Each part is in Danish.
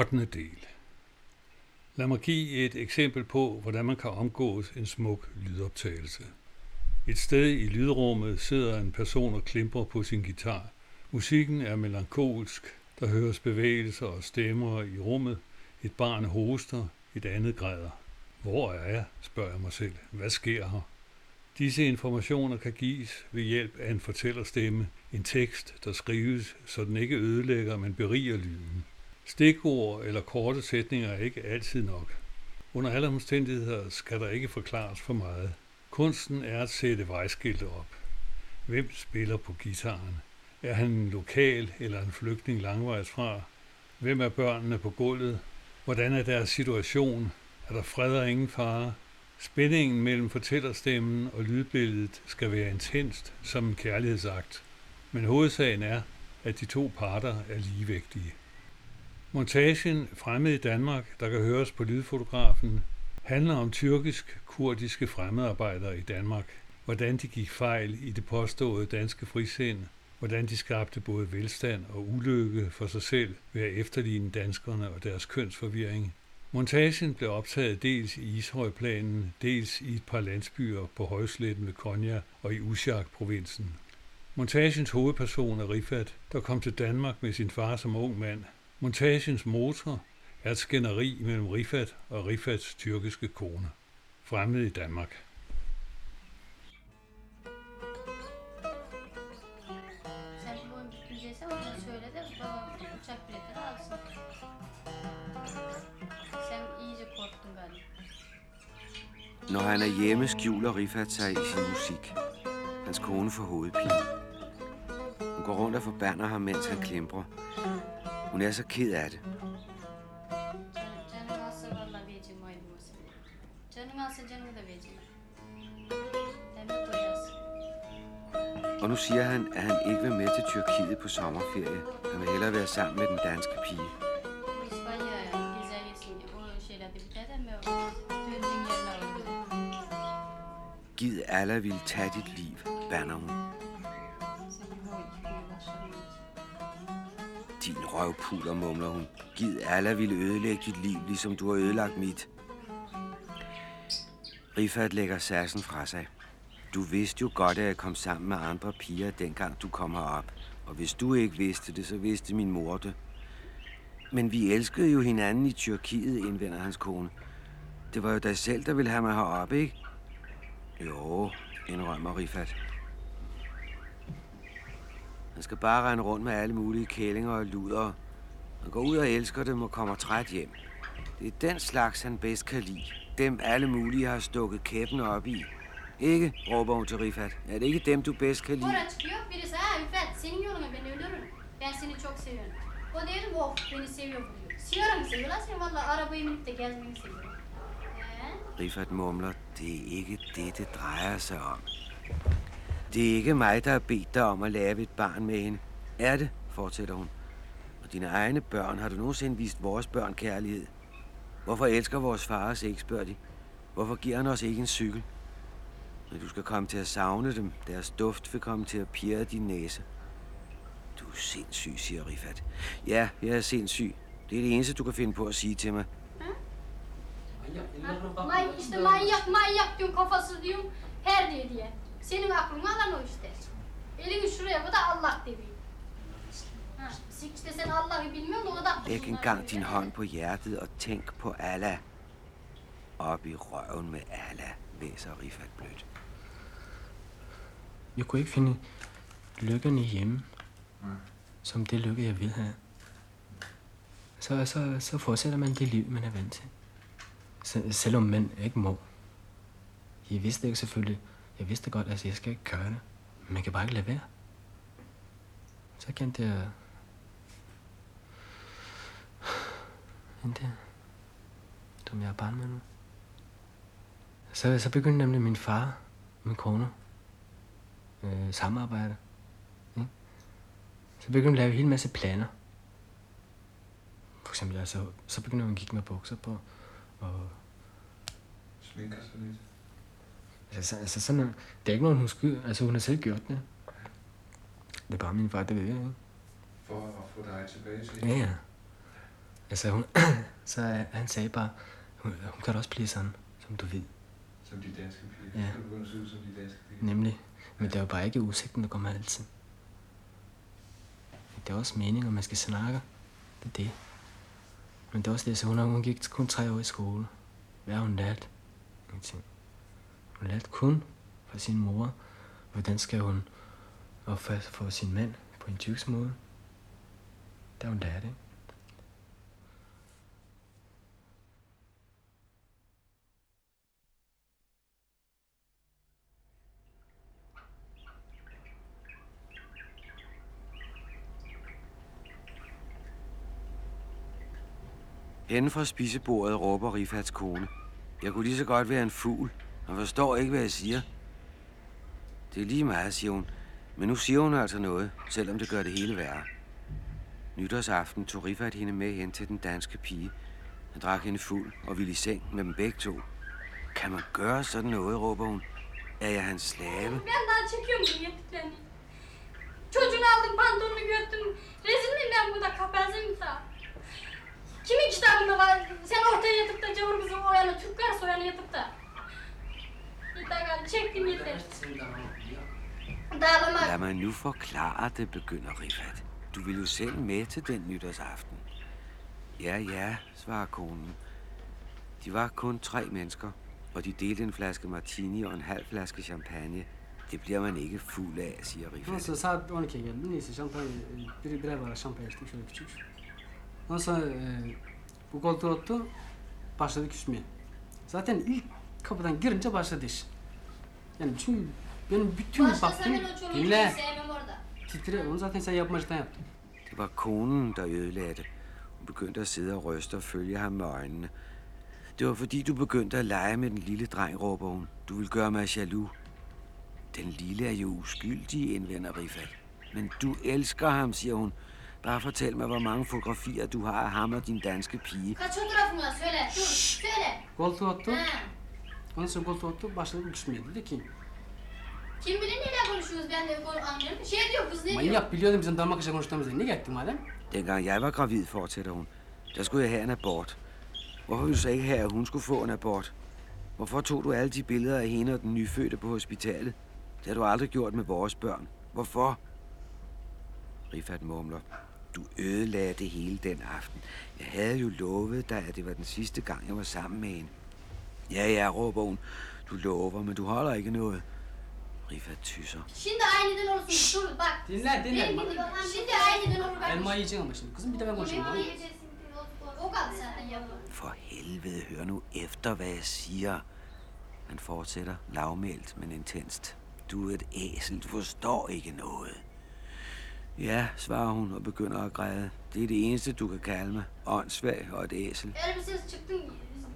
8. del. Lad mig give et eksempel på, hvordan man kan omgås en smuk lydoptagelse. Et sted i lydrummet sidder en person og klimper på sin guitar. Musikken er melankolsk, der høres bevægelser og stemmer i rummet. Et barn hoster, et andet græder. Hvor er jeg, spørger jeg mig selv. Hvad sker her? Disse informationer kan gives ved hjælp af en fortællerstemme, en tekst, der skrives, så den ikke ødelægger, men beriger lyden. Stikord eller korte sætninger er ikke altid nok. Under alle omstændigheder skal der ikke forklares for meget. Kunsten er at sætte vejskilte op. Hvem spiller på gitaren? Er han en lokal eller en flygtning langvejs fra? Hvem er børnene på gulvet? Hvordan er deres situation? Er der fred og ingen fare? Spændingen mellem fortællerstemmen og lydbilledet skal være intenst som en kærlighedsakt. Men hovedsagen er, at de to parter er ligevægtige. Montagen Fremmed i Danmark, der kan høres på lydfotografen, handler om tyrkisk-kurdiske fremmedarbejdere i Danmark, hvordan de gik fejl i det påståede danske frisind, hvordan de skabte både velstand og ulykke for sig selv ved at efterligne danskerne og deres kønsforvirring. Montagen blev optaget dels i Ishøjplanen, dels i et par landsbyer på højsletten ved Konya og i Ushak-provinsen. Montagens hovedperson er Rifat, der kom til Danmark med sin far som ung mand. Montagens motor er et skænderi mellem Rifat og Rifats tyrkiske kone. Fremmed i Danmark. Sen bu gidecekse ona söyle de babam uçak biletleri alsın. Sen iyice korktun galiba. Når han er hjemme, skjuler Rifat sig i sin musik. Hans kone får hovedpine. Hun går rundt og forbander ham, mens han klimprer. Hun er så ked af det. Og nu siger han, at han ikke vil med til Tyrkiet på sommerferie. Han vil hellere være sammen med den danske pige. Gid Allah ville tage dit liv, banner hun. Din røvpuler, mumler hun. Gid Allah ville ødelægge dit liv, ligesom du har ødelagt mit. Rifat lægger sassen fra sig. Du vidste jo godt, at jeg kom sammen med andre piger, dengang du kom herop. Og hvis du ikke vidste det, så vidste min mor det. Men vi elskede jo hinanden i Tyrkiet, indvender hans kone. Det var jo dig selv, der ville have mig heroppe, ikke? Jo, indrømmer Rifat. Han skal bare rende rundt med alle mulige kællinger og luder. Han går ud og elsker dem og kommer træt hjem. Det er den slags, han bedst kan lide. Dem alle mulige har stukket kæppen op i. Ikke, råber hun til Rifat. Er det ikke dem, du bedst kan lide? Sonra çıkıyor birisi ha Ülfet senin yoluna ben ölürüm. Ben seni çok seviyorum. O diyor of beni seviyor diyor. Seviyorum seviyor lan seni valla arabaya binip de gezmeyi seviyorum. Rifat mumler, det er ikke det, det drejer sig om. Det er ikke mig, der har bedt dig om at lave et barn med hende. Er det, fortsætter hun. Og dine egne børn, har du nogensinde vist vores børn kærlighed? Hvorfor elsker vores far os ikke, spørger de. Hvorfor giver han os ikke en cykel? Men du skal komme til at savne dem. Deres duft vil komme til at pirre din næse. Du er sindssyg, siger Rifat. Ja, jeg er sindssyg. Det er det eneste, du kan finde på at sige til mig. Işte manyak manyak diyorum kafası diyorum her diye diye. Senin aklını alan o işte. Elini şuraya bu da Allah da Læg engang din hånd på hjertet og tænk på Allah. Op i røven med Allah, læser Rifat blødt. Jeg kunne ikke finde lykken i hjemme, som det lykke, jeg vil have. Så, så, så fortsætter man det liv, man er vant til. Se- selvom man ikke må. Jeg vidste ikke selvfølgelig. Jeg vidste godt, at jeg skal ikke gøre det. Men man kan bare ikke lade være. Så kendte jeg... Hende der, som jeg er barn med nu. Så, så begyndte nemlig min far, min kone, øh, samarbejde. Så begyndte hun at lave en hel masse planer. For eksempel, altså, så begyndte hun at kigge med bukser på. Og, Sminker sig lidt altså, altså sådan, noget- det er ikke noget, hun skyder. Altså, hun har selv gjort det. Det er bare min far, det ved jeg, ikke? For at få dig tilbage til Ja, ja. Altså, hun, så øh, han sagde bare, hun, hun kan da også blive sådan, som du ved. Som de danske piger. Ja. Så kan du begynde at se ud som de danske piger. Nemlig. Men det er jo bare ikke udsigten, der kommer altid. Det er også meningen, at man skal snakke. Det er det. Men det er også det, så hun, hun gik kun tre år i skole. Hvad har hun lært? Ingenting. Hun kun fra sin mor, hvordan skal hun opføre sig for sin mand på en tysk måde. Der hun lært, ikke? Henne fra spisebordet råber Rifats kone. Jeg kunne lige så godt være en fugl og forstår ikke, hvad jeg siger. Det er lige meget, siger hun. Men nu siger hun altså noget, selvom det gør det hele værre. Nytårsaften tog Rifat hende med hen til den danske pige. Han drak hende fuld og ville i seng med dem begge to. Kan man gøre sådan noget, råber hun. Er jeg hans slave? Ben daha çekiyorum yediklerini. Çocuğunu aldım. Rezil miyim ben burada kapazıyım. Kimin kitabında var? Sen ortaya yatıp da cavur kızı o Türk karısı o yatıp da. Galiba, çektim yeter. Dağılama. Lad mig nu forklare det, begynder Rifat. Du vil jo selv med til den nytårsaften. Ja, ja, svarer konen. De var kun tre mennesker, og de delte en flaske martini og en halv flaske champagne. Det bliver man ikke fuld af, siger Rifat. Neyse saat 12'ye geldim. Neyse şampanya, bir, birer bardak şampanya içtik şöyle küçük. Ondan sonra e, bu koltuğa oturdu. Başladı küsmeye. Zaten ilk kapıdan girince başladı iş. Yani çünkü benim bütün Başlasam baktım çoluğu dinle sevmem orada. titre onu zaten sen yapmacıdan yaptın. Det var konen, der ødelagde det. Hun begyndte at sidde og ryste og følge ham med øjnene. Det var fordi, du begyndte at lege med den lille dreng, råber hun. Du vil gøre mig jaloux. Den lille er jo uskyldig, indvender Rifat. Men du elsker ham, siger hun. Bare fortæl mig, hvor mange fotografier du har af ham og din danske pige. Kaç fotoğrafın var söyle. Dur söyle. Koltuğa oturdu. Ha. Ondan sonra koltuğa oturdu başladı küsmeye. Dedi ki Kim bilir neler konuşuyoruz ben de konu anlıyorum. Şey diyor kız ne diyor? manyak biliyordum bizim damak kışa konuştuğumuzu. Niye gittin madem? Dengang jeg var gravid, fortsætter hun, der skulle jeg have en abort. Hvorfor ville du så ikke have, at hun skulle få en abort? Hvorfor tog du alle de billeder af hende og den nyfødte på hospitalet? Det har du aldrig gjort med vores børn. Hvorfor? Rifat mumler. Du ødelagde det hele den aften. Jeg havde jo lovet dig, at det var den sidste gang, jeg var sammen med hende. Ja, ja, råber hun. Du lover, men du holder ikke noget. Rifat tysser. Şimdi aniden olsun. Dur bak. Dinle dinle. Şimdi aniden olur bak. Elma yiyeceksin ama şimdi. Kızım bir de ben konuşayım. Hadi. yiyeceksin. O kaldı zaten yapı. For helvede, hør nu efter, hvad jeg siger. Han fortsætter lavmælt, men intenst. Du er et æsel, du forstår ikke noget. Ja, svarer hun og begynder at græde. Det er det eneste, du kan kalde mig. Åndssvag og et æsel. Elbisesiz çıktın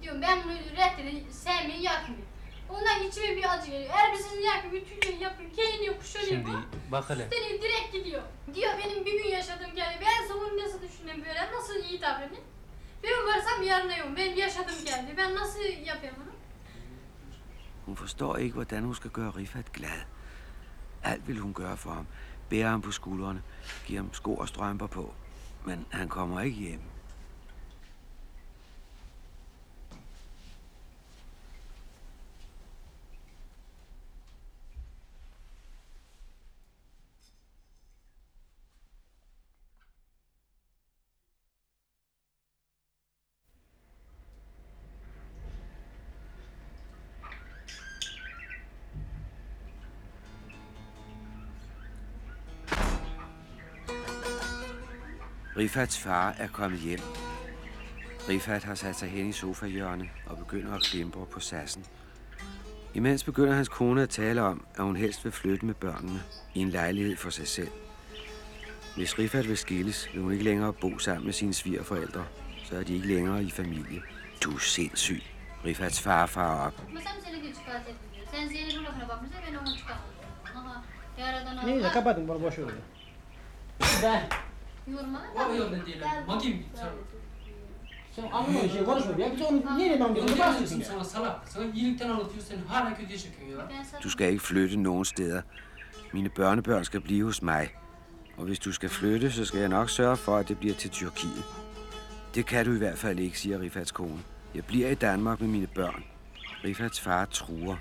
diyorum ben bunu reddedim sevmeyi yakmıyor. Ondan içime bir acı geliyor. Elbisesini yakıyor, bütün gün yapıyor, giyiniyor, kuşanıyor. Şimdi bak hele. Üstelik direkt gidiyor. Diyor benim bir gün yaşadığım geldi. Ben savun nasıl düşüneyim böyle, nasıl iyi davranayım? Ben varsam yarına yok. Ben yaşadım geldi. Ben nasıl yapayım bunu? Hun forstår ikke, hvordan hun skal gøre Rifat glad. Alt vil hun gøre for ham. Bære ham på skuldrene. Give ham sko og strømper på. Men han kommer ikke hjem. Rifats far er kommet hjem. Rifat har sat sig hen i sofahjørnet og begynder at klimpe på sassen. Imens begynder hans kone at tale om, at hun helst vil flytte med børnene i en lejlighed for sig selv. Hvis Rifat vil skilles, vil hun ikke længere bo sammen med sine svigerforældre. Så er de ikke længere i familie. Du er sindssyg. Rifats far farer op. Mesela seni de çıkartacak diyor. Sen Biz onu neyle ben bunu bahsediyorsun sana salak. Sana iyilikten anlatıyor sen hala kötüye çekiyor ya. Ben sana... Du skal ikke flytte nogen steder. Mine børnebørn skal blive hos mig. Og hvis du skal flytte, så skal jeg nok sørge for, at det bliver til Tyrkiet. Det kan du i hvert fald ikke, siger Rifats kone. Jeg bliver i Danmark med mine børn. Rifats far truer.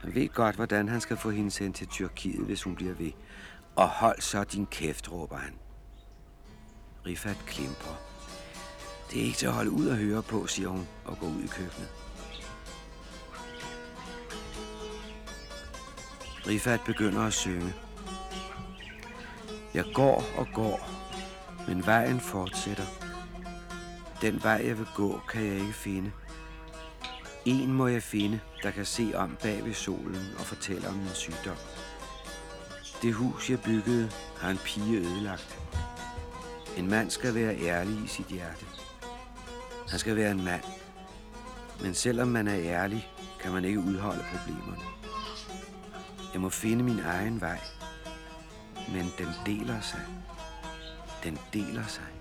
Han ved godt, hvordan han skal få hende sendt til Tyrkiet, hvis hun bliver ved. Og hold så din kæft, råber han. Rifat klimper. Det er ikke til at holde ud at høre på, siger hun og går ud i køkkenet. Rifat begynder at synge. Jeg går og går, men vejen fortsætter. Den vej, jeg vil gå, kan jeg ikke finde. En må jeg finde, der kan se om bag ved solen og fortælle om min sygdom. Det hus, jeg byggede, har en pige ødelagt. En mand skal være ærlig i sit hjerte. Han skal være en mand. Men selvom man er ærlig, kan man ikke udholde problemerne. Jeg må finde min egen vej. Men den deler sig. Den deler sig.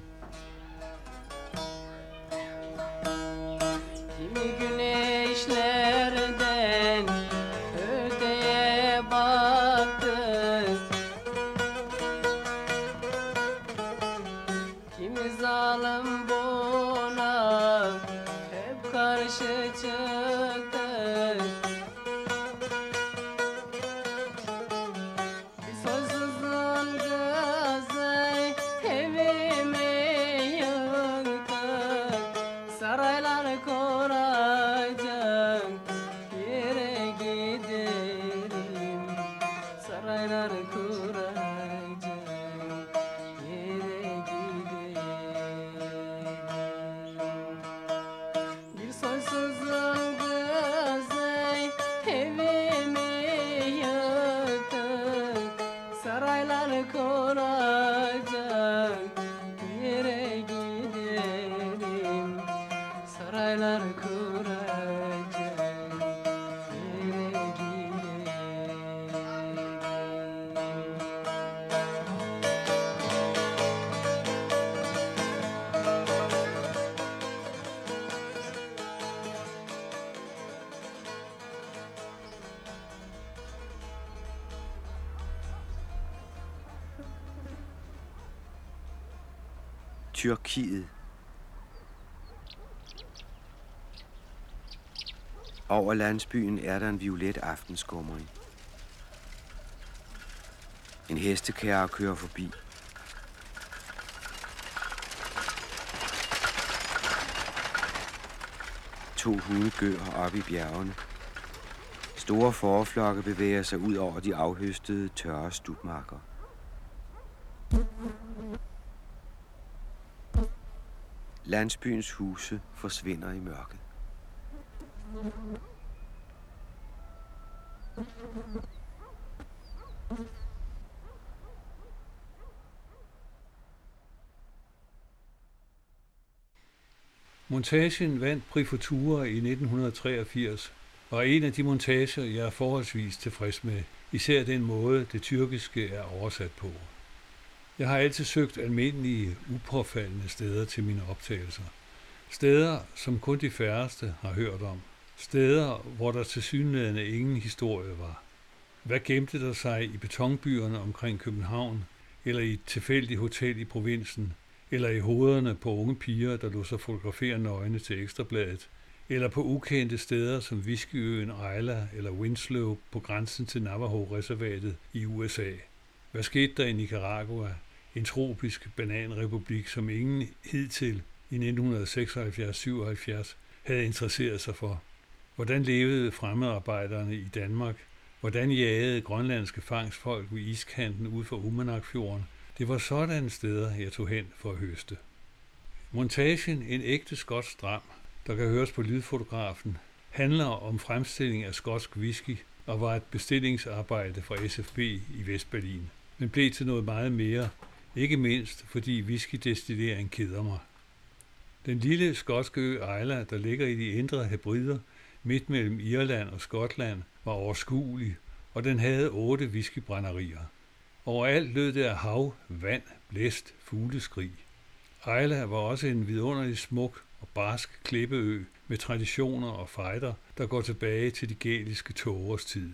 Tyrkiet. Over landsbyen er der en violet aftenskumring. En hestekærre kører forbi. To hunde gør op i bjergene. Store forflokke bevæger sig ud over de afhøstede tørre stubmarker. Landsbyens huse forsvinder i mørket. Montagen vandt Prix Futura i 1983, og er en af de montager, jeg er forholdsvis tilfreds med, især den måde, det tyrkiske er oversat på. Jeg har altid søgt almindelige, upåfaldende steder til mine optagelser. Steder, som kun de færreste har hørt om. Steder, hvor der til synligheden ingen historie var. Hvad gemte der sig i betonbyerne omkring København, eller i et tilfældigt hotel i provinsen, eller i hovederne på unge piger, der lå sig fotografere nøgne til ekstrabladet, eller på ukendte steder som Whiskyøen, Isla eller Winslow på grænsen til Navajo-reservatet i USA. Hvad skete der i Nicaragua, en tropisk bananrepublik, som ingen hidtil i 1976-77 havde interesseret sig for? Hvordan levede fremmedarbejderne i Danmark? Hvordan jagede grønlandske fangstfolk ved iskanten ud for Umanakfjorden? Det var sådanne steder, jeg tog hen for at høste. Montagen En ægte skotsk dram, der kan høres på lydfotografen, handler om fremstilling af skotsk whisky og var et bestillingsarbejde fra SFB i Vestberlin, men blev til noget meget mere, ikke mindst fordi whiskydestillering keder mig. Den lille skotske ø Isla, der ligger i de indre hebrider, midt mellem Irland og Skotland, var overskuelig, og den havde otte whiskybrænderier. Overalt lød det af hav, vand, blæst, fugleskrig. Isla var også en vidunderlig smuk og barsk klippeø med traditioner og fejder, der går tilbage til de gæliske tågers tid.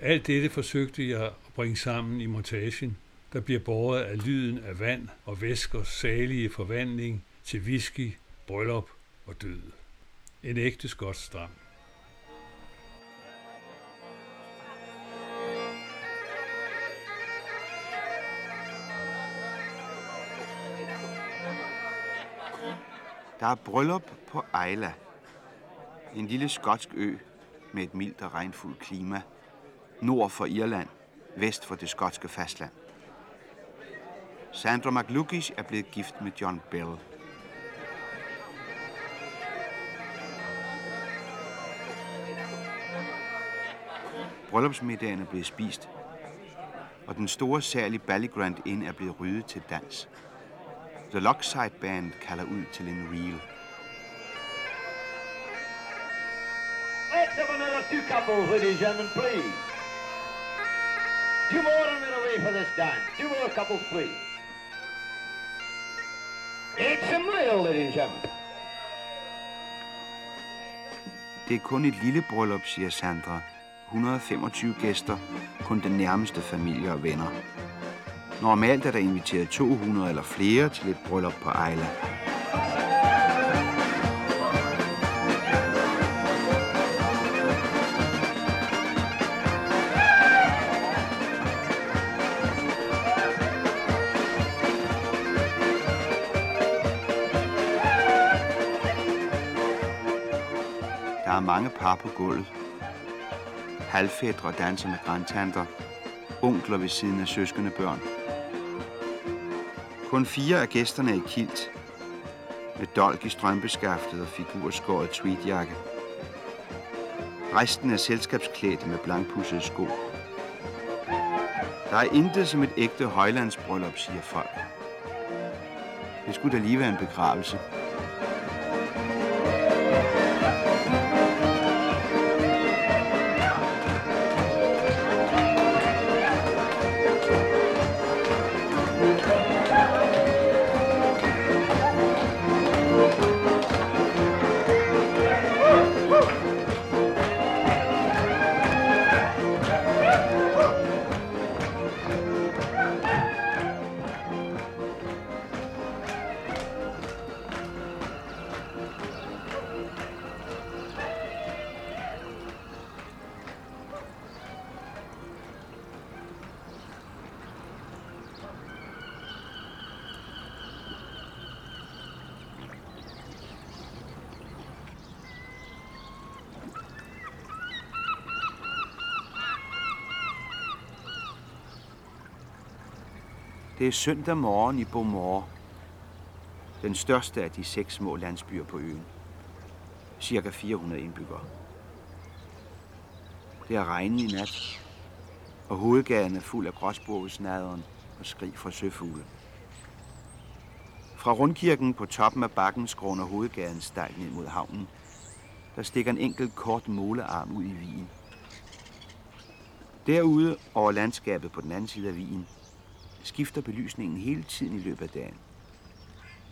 Alt dette forsøgte jeg at bringe sammen i montagen, der bliver båret af lyden af vand og væskers salige forvandling til whisky, bryllup og død. En ægte skotsk dram. Der er bryllup på Ejla. En lille skotsk ø med et mildt og regnfuldt klima. Nord for Irland, vest for det skotske fastland. Sandra McLukish er blevet gift med John Bell. Bryllupsmiddagen er blevet spist, og den store sal i Ballygrand Inn er blevet ryddet til dans. The Lockside Band kalder ud til en reel. Let's have another two couples, ladies and gentlemen, please. Two more and we're away for this dance. Two more couples, please. It's ladies and gentlemen. Det er kun et lille bryllup, siger Sandra. 125 gæster, kun den nærmeste familie og venner. Normalt er der inviteret 200 eller flere til et bryllup på Ejla. Der er mange par på gulvet. Halvfædre danser med grandtanter. Onkler ved siden af søskende børn. Kun fire af gæsterne er i kilt. Med dolk i strømpeskaftet og figurskåret tweedjakke. Resten er selskabsklædte med blankpussede sko. Der er intet som et ægte højlandsbryllup, siger folk. Det skulle da lige være en begravelse. Det er søndag morgen i Bomor, Den største af de seks små landsbyer på øen. Cirka 400 indbyggere. Det har regnet i nat, og hovedgaden er fuld af gråsbogelsnaderen og skrig fra søfugle. Fra rundkirken på toppen af bakken skråner hovedgaden stejlt ned mod havnen. Der stikker en enkelt kort målearm ud i vigen. Derude over landskabet på den anden side af vigen skifter belysningen hele tiden i løbet af dagen.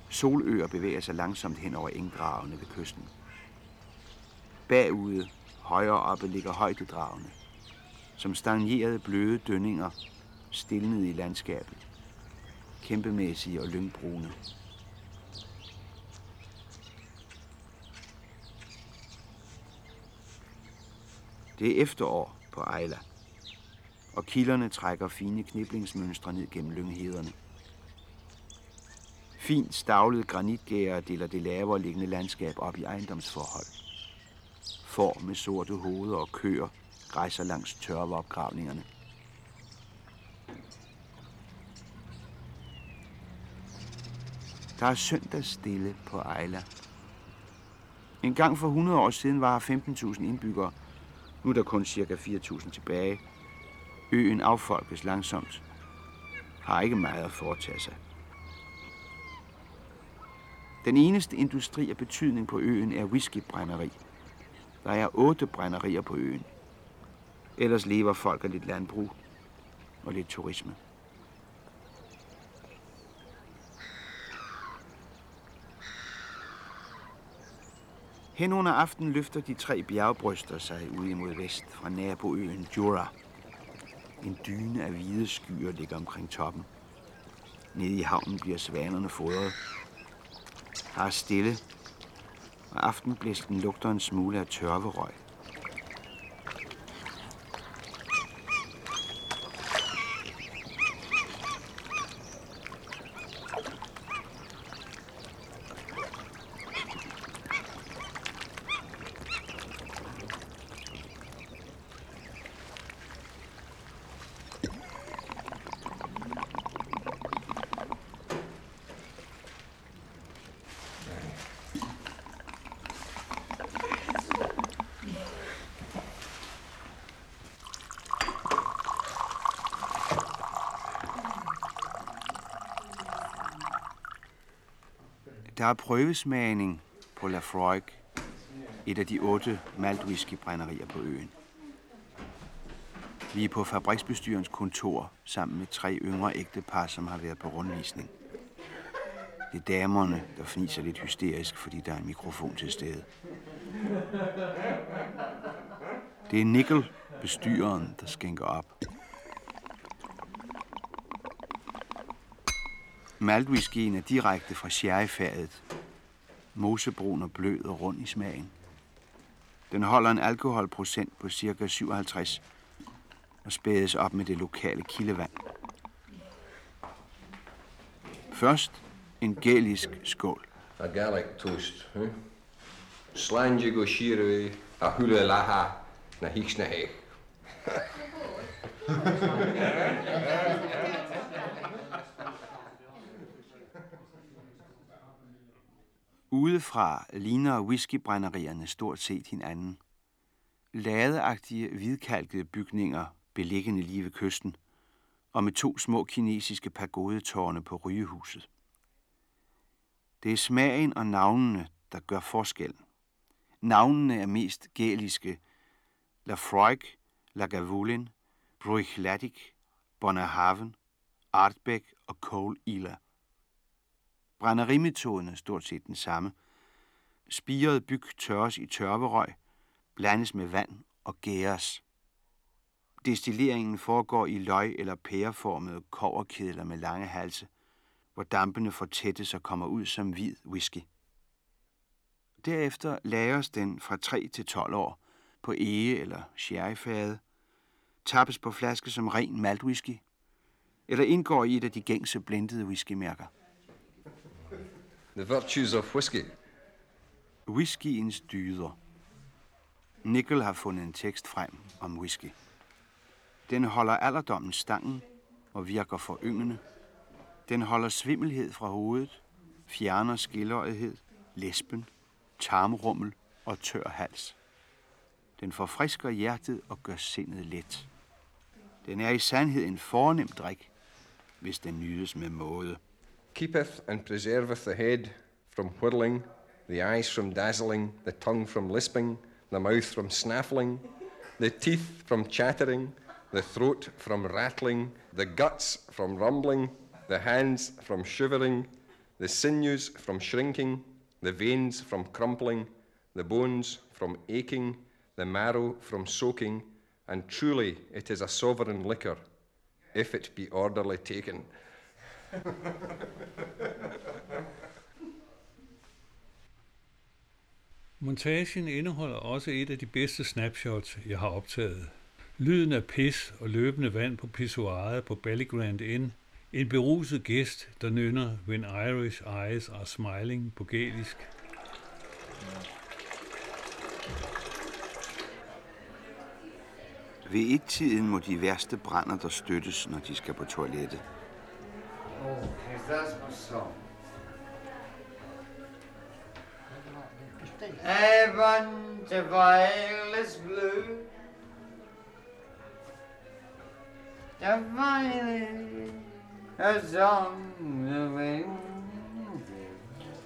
Soløer bevæger sig langsomt hen over engdragene ved kysten. Bagude, højere oppe, ligger højdedragene, som stagnerede bløde dønninger, stilnede i landskabet. Kæmpemæssige og lyngbrune. Det er efterår på Ejla og kilderne trækker fine kniblingsmønstre ned gennem lynghederne. Fint stavlede granitgærer deler det lavere liggende landskab op i ejendomsforhold. Får med sorte hoveder og køer rejser langs tørveopgravningerne. Der er søndagsstille på Ejla. En gang for 100 år siden var her 15.000 indbyggere. Nu er der kun cirka 4.000 tilbage. Øen affolkes langsomt. Har ikke meget at foretage sig. Den eneste industri af betydning på øen er whiskybrænderi. Der er otte brænderier på øen. Ellers lever folk af lidt landbrug og lidt turisme. Hen under aften løfter de tre bjergbryster sig ud imod vest fra naboøen Jura. En dyne af hvide skyer ligger omkring toppen. Nede i havnen bliver svanerne fodret. Der er stille, og aftenblæsten lugter en smule af tørverøg. Der er prøvesmagning på Lafroig, et af de otte maltwhiskybrænderier på øen. Vi er på fabriksbestyrens kontor sammen med tre yngre ægtepar, som har været på rundvisning. Det er damerne, der fniser lidt hysterisk, fordi der er en mikrofon til stede. Det er Nickel, bestyreren, der skænker op. Maltwhiskyen er direkte fra sherryfadet. Mosebrun og blød og rund i smagen. Den holder en alkoholprocent på ca. 57 og spædes op med det lokale kildevand. Først en gælisk skål. A Gaelic toast, huh? Slange go shirwe, a hula laha, na hiksna he. Udefra ligner whiskybrænderierne stort set hinanden. Ladeagtige, hvidkalkede bygninger beliggende lige ved kysten, og med to små kinesiske pagodetårne på rygehuset. Det er smagen og navnene, der gør forskellen. Navnene er mest gæliske. Lafroig, Lagavulin, Bruichladdich, Bonnerhaven, Artbeck og Cole Ila. Brænderimetoden er stort set den samme. Spiret byg tørres i tørverøg, blandes med vand og gæres. Destilleringen foregår i løg- eller pæreformede koverkedler med lange halse, hvor dampene fortættes og kommer ud som hvid whisky. Derefter lagres den fra 3 til 12 år på ege- eller sherryfade, tappes på flaske som ren maltwhisky, eller indgår i et af de gængse blendede whiskymærker. The virtues of whisky. Whiskyens dyder. Nickel har fundet en tekst frem om whisky. Den holder alderdommen stangen og virker for yngende. Den holder svimmelhed fra hovedet, fjerner skilløjethed, lesben, tarmrummel og tør hals. Den forfrisker hjertet og gør sindet let. Den er i sandhed en fornem drik, hvis den nydes med måde. Keepeth and preserveth the head from whirling, the eyes from dazzling, the tongue from lisping, the mouth from snaffling, the teeth from chattering, the throat from rattling, the guts from rumbling, the hands from shivering, the sinews from shrinking, the veins from crumpling, the bones from aching, the marrow from soaking, and truly it is a sovereign liquor, if it be orderly taken. Montagen indeholder også et af de bedste snapshots, jeg har optaget. Lyden af pis og løbende vand på pissoaret på Ballygrand Inn. En beruset gæst, der nynner When Irish Eyes Are Smiling på gælisk. Ved et-tiden må de værste brænder der støttes, når de skal på toilettet. Oh, Hizasmusson. Heaven to violet's blue. The violet has on the wing.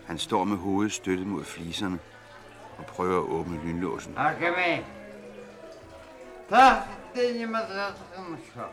Han står med hovedet støttet mod fliserne og prøver at åbne lynlåsen. Okay, men. Tak, det er mig, der er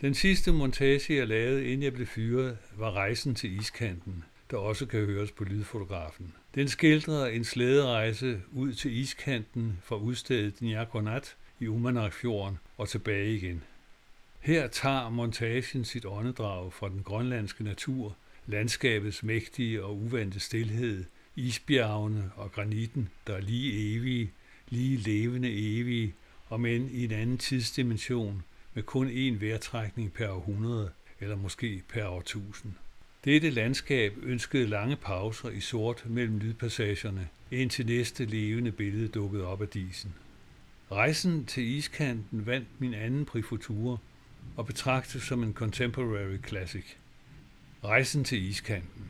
Den sidste montage, jeg lavede, inden jeg blev fyret, var rejsen til iskanten, der også kan høres på lydfotografen. Den skildrer en slæderejse ud til iskanten fra udstedet Njakonat i Umanakfjorden og tilbage igen. Her tager montagen sit åndedrag fra den grønlandske natur, landskabets mægtige og uvante stilhed, isbjergene og granitten, der er lige evige, lige levende evige, og men i en anden tidsdimension, med kun én vejrtrækning per århundrede, eller måske per årtusind. Dette landskab ønskede lange pauser i sort mellem lydpassagerne, indtil næste levende billede dukkede op af disen. Rejsen til iskanten vandt min anden prifutur og betragtes som en contemporary classic. Rejsen til iskanten.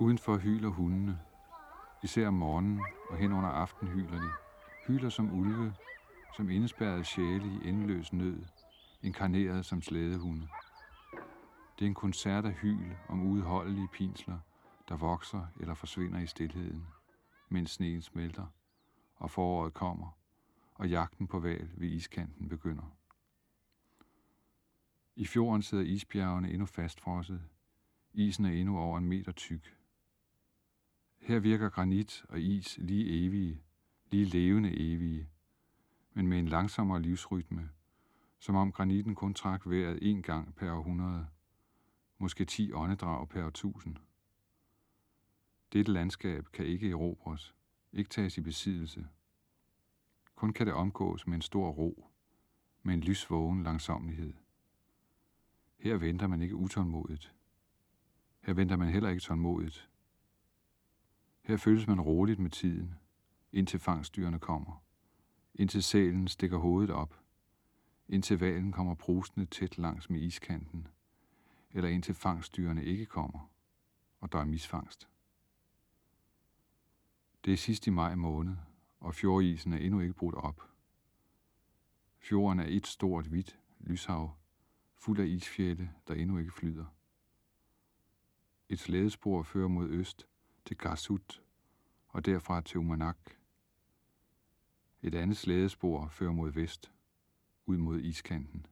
Udenfor hyler hundene. Især om morgenen og hen under aften hyler de. Hyler som ulve, som indespærrede sjæle i endeløs nød, inkarneret som slædehunde. Det er en koncert af hyl om udholdelige pinsler, der vokser eller forsvinder i stilheden, mens sneen smelter, og foråret kommer, og jagten på val ved iskanten begynder. I fjorden sidder isbjergene endnu fastfrosset. Isen er endnu over en meter tyk. Her virker granit og is lige evige, lige levende evige, men med en langsommere livsrytme, som om granitten kun trak vejret én gang per århundrede, måske ti åndedrag per årtusind. Dette landskab kan ikke erobres, ikke tages i besiddelse. Kun kan det omgås med en stor ro, med en lysvågen langsomlighed. Her venter man ikke utålmodigt. Her venter man heller ikke tålmodigt. Her føles man roligt med tiden, indtil fangstdyrene kommer. Indtil sælen stikker hovedet op. Indtil valen kommer brusende tæt langs med iskanten. Eller indtil fangstdyrene ikke kommer, og der er misfangst. Det er sidst i maj måned, og fjordisen er endnu ikke brudt op. Fjorden er et stort, hvidt lyshav, fuld af isfjælde, der endnu ikke flyder. Et slædespor fører mod øst til Garsut og derfra til Umanak. Et andet slædespor fører mod vest, ud mod iskanten.